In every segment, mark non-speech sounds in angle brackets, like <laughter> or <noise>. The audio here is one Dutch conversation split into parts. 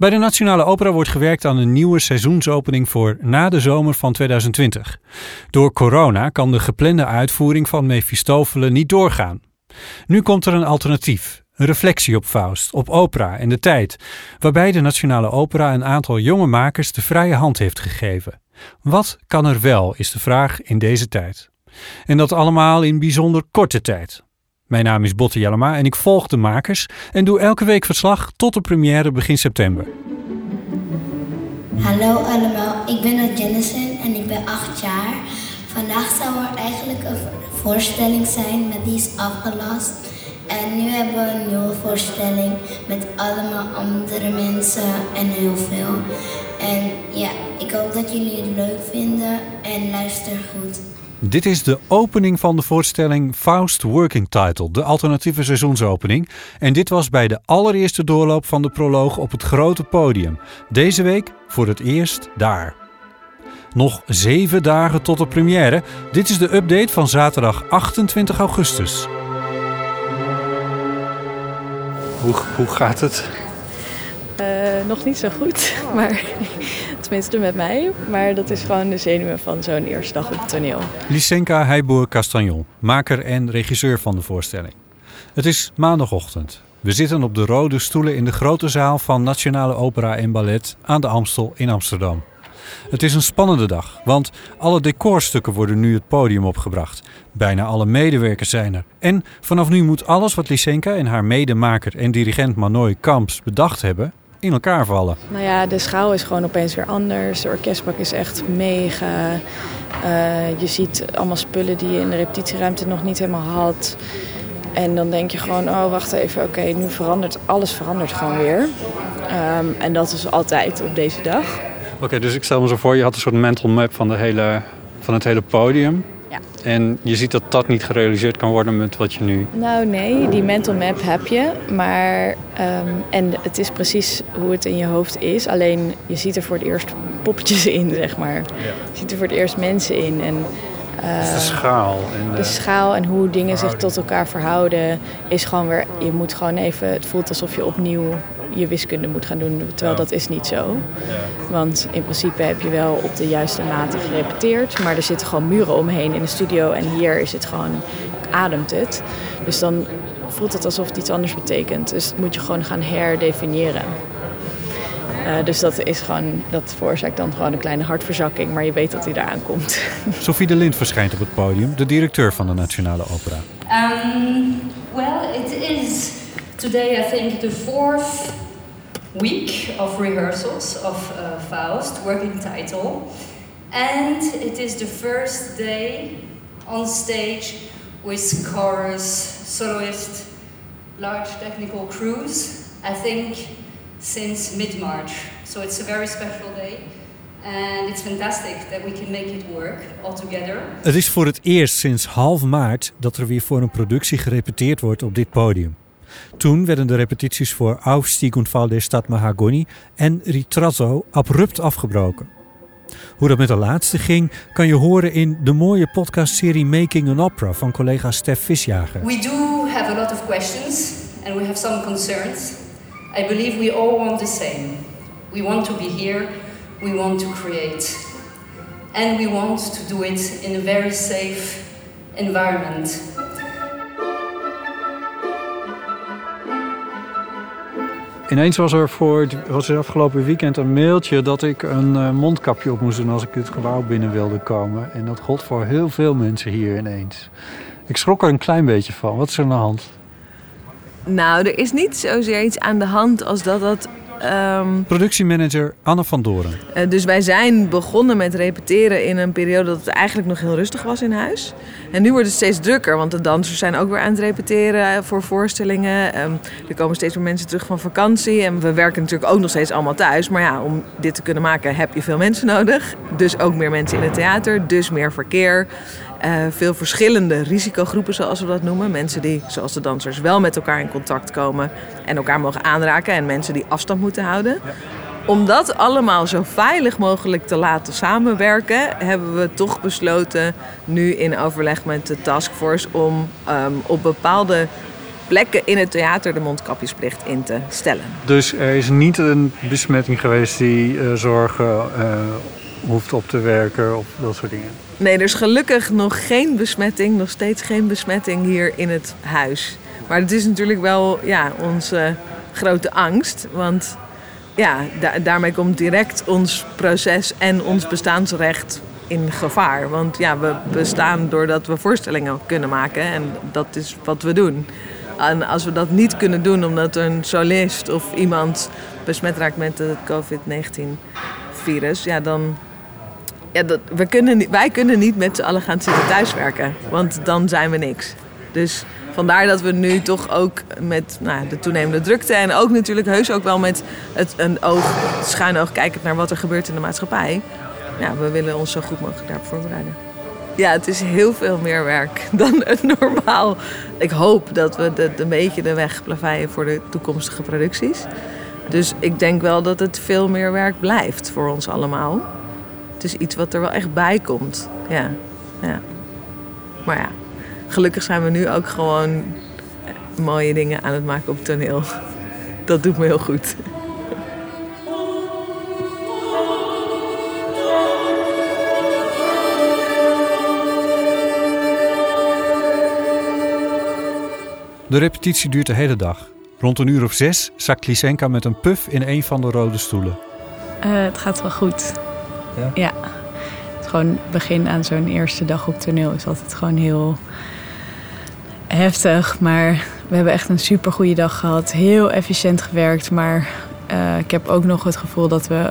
Bij de Nationale Opera wordt gewerkt aan een nieuwe seizoensopening voor na de zomer van 2020. Door corona kan de geplande uitvoering van Mephistofelen niet doorgaan. Nu komt er een alternatief, een reflectie op Faust, op opera en de tijd, waarbij de Nationale Opera een aantal jonge makers de vrije hand heeft gegeven. Wat kan er wel, is de vraag in deze tijd. En dat allemaal in bijzonder korte tijd. Mijn naam is Botte Jellema en ik volg de makers en doe elke week verslag tot de première begin september. Hallo allemaal, ik ben Jennison en ik ben 8 jaar. Vandaag zou er eigenlijk een voorstelling zijn, maar die is afgelast. En nu hebben we een nieuwe voorstelling met allemaal andere mensen en heel veel. En ja, ik hoop dat jullie het leuk vinden en luister goed. Dit is de opening van de voorstelling Faust Working Title, de alternatieve seizoensopening. En dit was bij de allereerste doorloop van de proloog op het grote podium. Deze week voor het eerst daar. Nog zeven dagen tot de première. Dit is de update van zaterdag 28 augustus. Hoe, hoe gaat het? Uh, nog niet zo goed, <laughs> maar tenminste met mij. Maar dat is gewoon de zenuwen van zo'n eerste dag op het toneel. Lysenka Heijboer-Castagnon, maker en regisseur van de voorstelling. Het is maandagochtend. We zitten op de rode stoelen in de grote zaal van Nationale Opera en Ballet aan de Amstel in Amsterdam. Het is een spannende dag, want alle decorstukken worden nu het podium opgebracht. Bijna alle medewerkers zijn er. En vanaf nu moet alles wat Lysenka en haar medemaker en dirigent Manoy Kamps bedacht hebben, in elkaar vallen. Nou ja, de schaal is gewoon opeens weer anders. De orkestbak is echt mega. Uh, je ziet allemaal spullen die je in de repetitieruimte nog niet helemaal had. En dan denk je gewoon, oh wacht even, oké, nu verandert alles verandert gewoon weer. Um, en dat is altijd op deze dag. Oké, dus ik stel me zo voor, je had een soort mental map van, de hele, van het hele podium. Ja. En je ziet dat dat niet gerealiseerd kan worden met wat je nu... Nou nee, die mental map heb je. Maar, um, en het is precies hoe het in je hoofd is. Alleen je ziet er voor het eerst poppetjes in, zeg maar. Ja. Je ziet er voor het eerst mensen in. En, uh, de schaal. En de, de, schaal en hoe dingen zich tot elkaar verhouden is gewoon weer... Je moet gewoon even... Het voelt alsof je opnieuw je wiskunde moet gaan doen. Terwijl dat is niet zo. Want in principe heb je wel op de juiste mate gerepeteerd. Maar er zitten gewoon muren omheen in de studio. En hier is het gewoon, ademt het. Dus dan voelt het alsof het iets anders betekent. Dus dat moet je gewoon gaan herdefiniëren. Uh, dus dat is gewoon, dat veroorzaakt dan gewoon een kleine hartverzakking, maar je weet dat hij eraan komt. <laughs> Sophie de Lind verschijnt op het podium, de directeur van de Nationale Opera. Um, well, it is today I think the fourth week of rehearsals of uh, Faust, working title, and it is the first day on stage with chorus, soloist, large technical crews, I think since mid-March. So it's a very special day. And it's fantastic that we can make it work all together. Het is voor het eerst sinds half maart dat er weer voor een productie gerepeteerd wordt op dit podium. Toen werden de repetities voor Aufstieg und Fall der Stadt Mahagoni en Ritratto abrupt afgebroken. Hoe dat met de laatste ging, kan je horen in de mooie podcastserie Making an Opera van collega Stef Visjager. We do have a lot of questions and we have some concerns. I believe we all want the same. We want to be here, we want to create. And we want to do it in a very safe environment. Ineens was er voor was er afgelopen weekend een mailtje dat ik een uh, mondkapje op moest doen als ik het gebouw binnen wilde komen. En dat gold voor heel veel mensen hier ineens. Ik schrok er een klein beetje van. Wat is er aan de hand? Nou, er is niet zozeer iets aan de hand als dat dat Um, Productiemanager Anne van Doren. Uh, dus wij zijn begonnen met repeteren in een periode dat het eigenlijk nog heel rustig was in huis. En nu wordt het steeds drukker, want de dansers zijn ook weer aan het repeteren voor voorstellingen. Um, er komen steeds meer mensen terug van vakantie. En we werken natuurlijk ook nog steeds allemaal thuis. Maar ja, om dit te kunnen maken heb je veel mensen nodig. Dus ook meer mensen in het theater, dus meer verkeer. Uh, veel verschillende risicogroepen, zoals we dat noemen. Mensen die, zoals de dansers, wel met elkaar in contact komen en elkaar mogen aanraken. En mensen die afstand moeten houden. Om dat allemaal zo veilig mogelijk te laten samenwerken, hebben we toch besloten, nu in overleg met de taskforce, om um, op bepaalde plekken in het theater de mondkapjesplicht in te stellen. Dus er is niet een besmetting geweest die uh, zorgen uh, hoeft op te werken of dat soort dingen? Nee, er is gelukkig nog geen besmetting, nog steeds geen besmetting hier in het huis. Maar het is natuurlijk wel ja, onze grote angst. Want ja, daarmee komt direct ons proces en ons bestaansrecht in gevaar. Want ja, we bestaan doordat we voorstellingen kunnen maken en dat is wat we doen. En als we dat niet kunnen doen omdat een solist of iemand besmet raakt met het COVID-19-virus, ja, dan. Ja, dat, we kunnen, wij kunnen niet met z'n allen gaan zitten thuiswerken, want dan zijn we niks. Dus vandaar dat we nu toch ook met nou, de toenemende drukte en ook natuurlijk heus ook wel met het, een oog, schuin oog kijkend naar wat er gebeurt in de maatschappij. Ja, we willen ons zo goed mogelijk daarop voorbereiden. Ja, het is heel veel meer werk <laughs> dan het normaal. Ik hoop dat we de, een beetje de weg plaveien voor de toekomstige producties. Dus ik denk wel dat het veel meer werk blijft voor ons allemaal. Het is iets wat er wel echt bij komt. Ja, ja. Maar ja, gelukkig zijn we nu ook gewoon mooie dingen aan het maken op toneel. <laughs> Dat doet me heel goed. De repetitie duurt de hele dag. Rond een uur of zes zakt Lysenka met een puf in een van de rode stoelen. Uh, het gaat wel goed. Ja? Het gewoon begin aan zo'n eerste dag op toneel is altijd gewoon heel heftig. Maar we hebben echt een super goede dag gehad. Heel efficiënt gewerkt. Maar uh, ik heb ook nog het gevoel dat we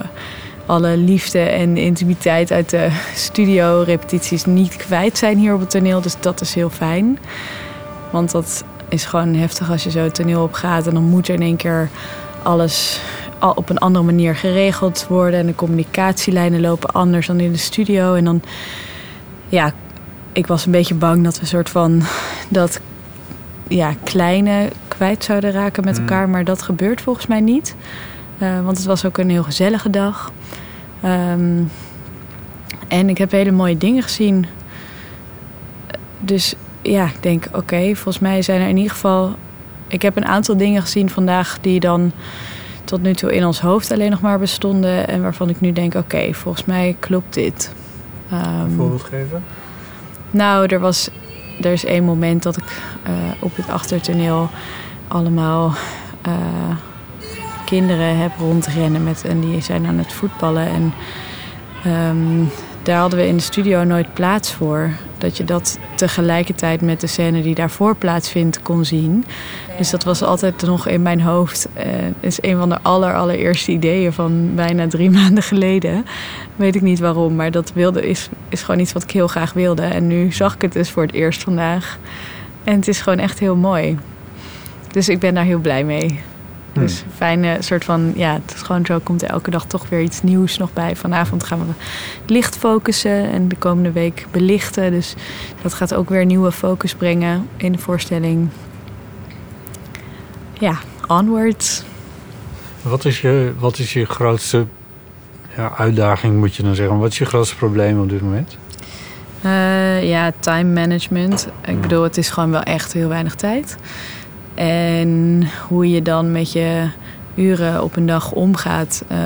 alle liefde en intimiteit uit de studio-repetities niet kwijt zijn hier op het toneel. Dus dat is heel fijn. Want dat is gewoon heftig als je zo toneel op gaat. En dan moet er in één keer alles al op een andere manier geregeld worden. En de communicatielijnen lopen anders dan in de studio. En dan, ja, ik was een beetje bang dat we een soort van <laughs> dat ja, kleine kwijt zouden raken met hmm. elkaar. Maar dat gebeurt volgens mij niet. Uh, want het was ook een heel gezellige dag. Um, en ik heb hele mooie dingen gezien. Dus ja, ik denk, oké, volgens mij zijn er in ieder geval. Ik heb een aantal dingen gezien vandaag die dan tot nu toe in ons hoofd alleen nog maar bestonden. En waarvan ik nu denk, oké, volgens mij klopt dit. Um, voorbeeld geven? Nou, er was. Er is één moment dat ik uh, op het achtertoneel allemaal uh, kinderen heb rondrennen met en die zijn aan het voetballen. En um, daar hadden we in de studio nooit plaats voor. Dat je dat tegelijkertijd met de scène die daarvoor plaatsvindt kon zien. Dus dat was altijd nog in mijn hoofd. Uh, is een van de aller, ideeën van bijna drie <laughs> maanden geleden. Weet ik niet waarom, maar dat wilde is, is gewoon iets wat ik heel graag wilde. En nu zag ik het dus voor het eerst vandaag. En het is gewoon echt heel mooi. Dus ik ben daar heel blij mee. Hmm. Dus fijne soort van, ja, het is gewoon zo komt er elke dag toch weer iets nieuws nog bij. Vanavond gaan we licht focussen en de komende week belichten. Dus dat gaat ook weer nieuwe focus brengen in de voorstelling. Ja, onwards. Wat is je, wat is je grootste ja, uitdaging, moet je dan zeggen? Wat is je grootste probleem op dit moment? Uh, ja, time management. Ik bedoel, het is gewoon wel echt heel weinig tijd. En hoe je dan met je uren op een dag omgaat. Uh,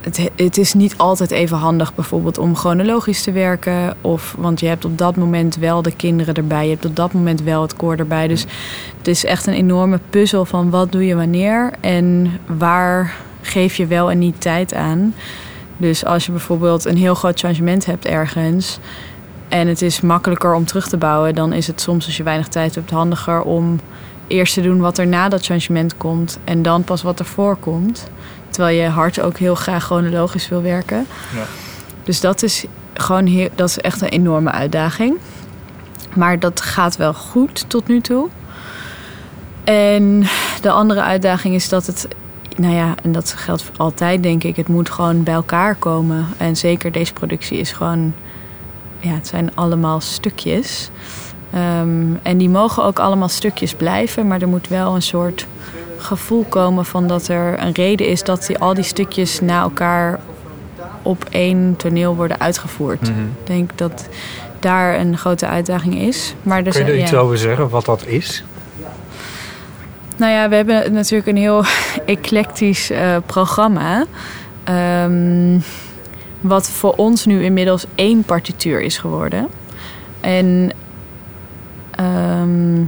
het, het, is niet altijd even handig bijvoorbeeld om chronologisch te werken. Of, want je hebt op dat moment wel de kinderen erbij. Je hebt op dat moment wel het koor erbij. Dus het is echt een enorme puzzel van wat doe je wanneer. En waar geef je wel en niet tijd aan. Dus als je bijvoorbeeld een heel groot changement hebt ergens en het is makkelijker om terug te bouwen, dan is het soms als je weinig tijd hebt handiger om eerst te doen wat er na dat changement komt en dan pas wat ervoor komt. Terwijl je hart ook heel graag chronologisch wil werken. Ja. Dus dat is gewoon heel, dat is echt een enorme uitdaging. Maar dat gaat wel goed tot nu toe. En de andere uitdaging is dat het, nou ja, en dat geldt altijd denk ik, het moet gewoon bij elkaar komen. En zeker deze productie is gewoon ja, het zijn allemaal stukjes. Ehm, en die mogen ook allemaal stukjes blijven, maar er moet wel een soort gevoel komen van dat er een reden is dat die, al die stukjes na elkaar op één toneel worden uitgevoerd. Mhm. Ik denk dat daar een grote uitdaging is. Maar er Kun je er iets ja. over zeggen wat dat is? Nou ja, we hebben natuurlijk een heel <laughs> eclectisch eh, programma. Ehm, wat voor ons nu inmiddels één partituur is geworden. En ehm,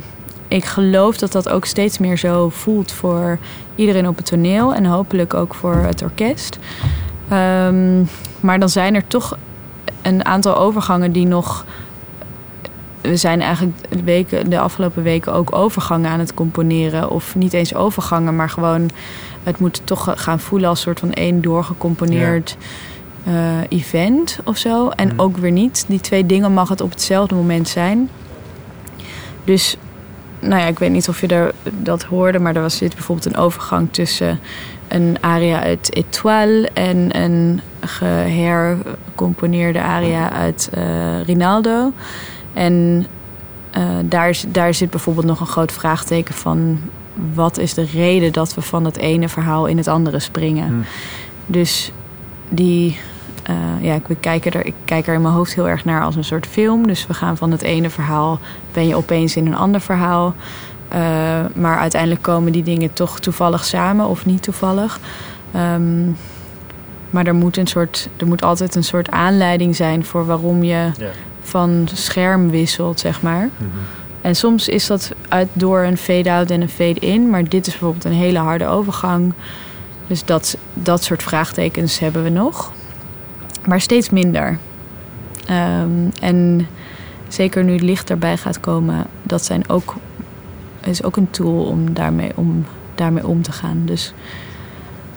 ik geloof dat dat ook steeds meer zo voelt voor iedereen op het toneel en hopelijk ook voor het orkest. Ehm, maar dan zijn er toch een aantal overgangen die nog. We zijn eigenlijk de, weken, de afgelopen weken ook overgangen aan het componeren. Of niet eens overgangen, maar gewoon. Het moet toch gaan voelen als een soort van één doorgecomponeerd eh, event of zo. En Mhm. ook weer niet. Die twee dingen mag het op hetzelfde moment zijn. Dus, nou ja, ik weet niet of je er, dat hoorde, maar er was dit bijvoorbeeld een overgang tussen een aria uit Étoile en een gehercomponeerde aria uit eh, Rinaldo. En eh, daar, daar zit bijvoorbeeld nog een groot vraagteken van... wat is de reden dat we van het ene verhaal in het andere springen? Hm. Dus die... eh, ja, ik, we kijken er, ik kijk er in mijn hoofd heel erg naar als een soort film. Dus we gaan van het ene verhaal... ben je opeens in een ander verhaal... Eh, maar uiteindelijk komen die dingen toch toevallig samen of niet toevallig. Ehm, maar er moet, een soort, er moet altijd een soort aanleiding zijn voor waarom je van scherm wisselt, zeg maar. Mhm. En soms is dat uit, door een fade-out en een fade-in. Maar dit is bijvoorbeeld een hele harde overgang. Dus dat, dat soort vraagtekens hebben we nog. Maar steeds minder. Ehm, en zeker nu het licht erbij gaat komen, dat zijn ook, is ook een tool om daarmee om, daarmee om te gaan. Dus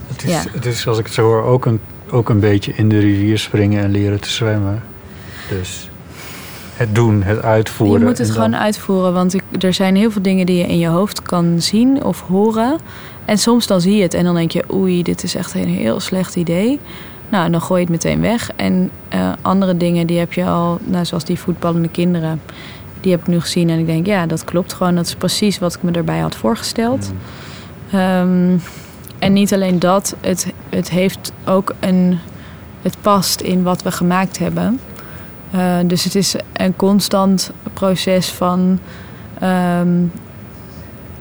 Het is, Ja. het is, als ik het zo hoor, ook een, ook een beetje in de rivier springen en leren te zwemmen. Dus het doen, het uitvoeren. je moet het gewoon uitvoeren. Want ik, er zijn heel veel dingen die je in je hoofd kan zien of horen. En soms dan zie je het en dan denk je... oei, dit is echt een heel slecht idee. Nou, dan gooi je het meteen weg. En eh, andere dingen, die heb je al... Nou, zoals die voetballende kinderen... die heb ik nu gezien en ik denk... ja, dat klopt gewoon. Dat is precies wat ik me erbij had voorgesteld. Mm. Ehm, en niet alleen dat, het, het heeft ook een. Het past in wat we gemaakt hebben. Eh, dus het is een constant proces van ehm,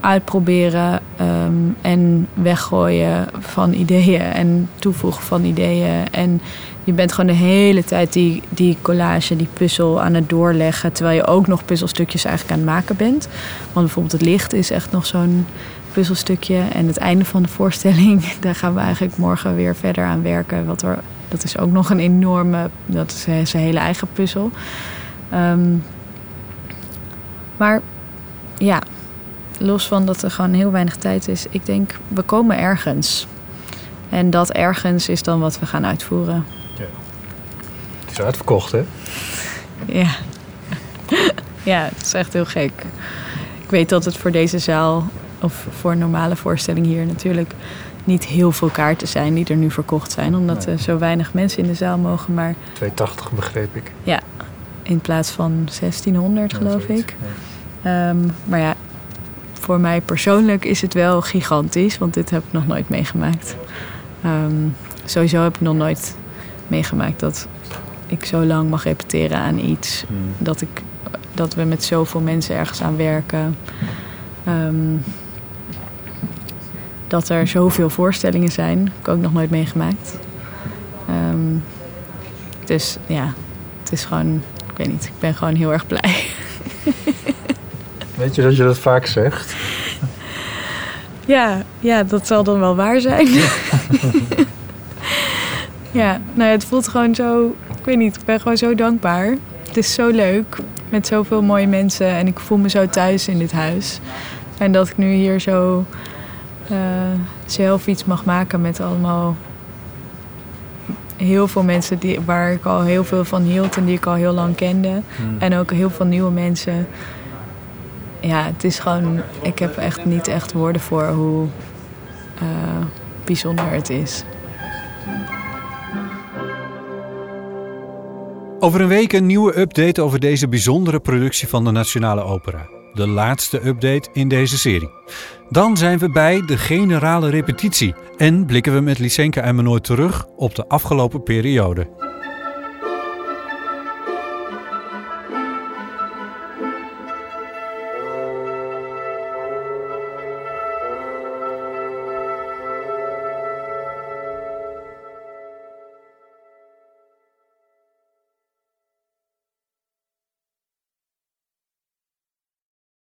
uitproberen ehm, en weggooien van ideeën en toevoegen van ideeën. En je bent gewoon de hele tijd die, die collage, die puzzel aan het doorleggen. Terwijl je ook nog puzzelstukjes eigenlijk aan het maken bent. Want bijvoorbeeld het licht is echt nog zo'n puzzelstukje. En het einde van de voorstelling, <laughs> daar gaan we eigenlijk morgen weer verder aan werken. Wat er, dat is ook nog een enorme, dat is zijn hele eigen puzzel. Ehm, maar ja, los van dat er gewoon heel weinig tijd is, ik denk, we komen ergens. En dat ergens is dan wat we gaan uitvoeren. Het is uitverkocht, hè? Ja. <laughs> ja, het is echt heel gek. Ik weet dat het voor deze zaal, of voor een normale voorstelling hier natuurlijk, niet heel veel kaarten zijn die er nu verkocht zijn. Omdat Nee. er zo weinig mensen in de zaal mogen. Maar 280 begreep ik. in plaats van 1600 Ja, geloof ik. Ehm, maar ja, voor mij persoonlijk is het wel gigantisch, want dit heb ik nog nooit meegemaakt. Ehm, sowieso heb ik nog nooit meegemaakt dat ik zo lang mag repeteren aan iets. Ja. Mm. Dat, ik, dat we met zoveel mensen ergens aan werken. Ehm, dat er zoveel voorstellingen zijn, heb ik ook nog nooit meegemaakt. Ehm, dus ja, het is gewoon, ik weet niet, ik ben gewoon heel erg blij. <laughs> Weet je dat je dat vaak zegt? Ja, ja, dat zal dan wel waar zijn. <laughs> ja, nou, het voelt gewoon zo. Ik weet niet, ik ben gewoon zo dankbaar. Het is zo leuk met zoveel mooie mensen en ik voel me zo thuis in dit huis. En dat ik nu hier zo eh, zelf iets mag maken met allemaal heel veel mensen die, waar ik al heel veel van hield en die ik al heel lang kende. Mm. En ook heel veel nieuwe mensen. Ja, het is gewoon. Ik heb echt niet echt woorden voor hoe eh, bijzonder het is. Over een week een nieuwe update over deze bijzondere productie van de Nationale Opera. De laatste update in deze serie. Dan zijn we bij de generale repetitie en blikken we met Lysenka en Manoy terug op de afgelopen periode.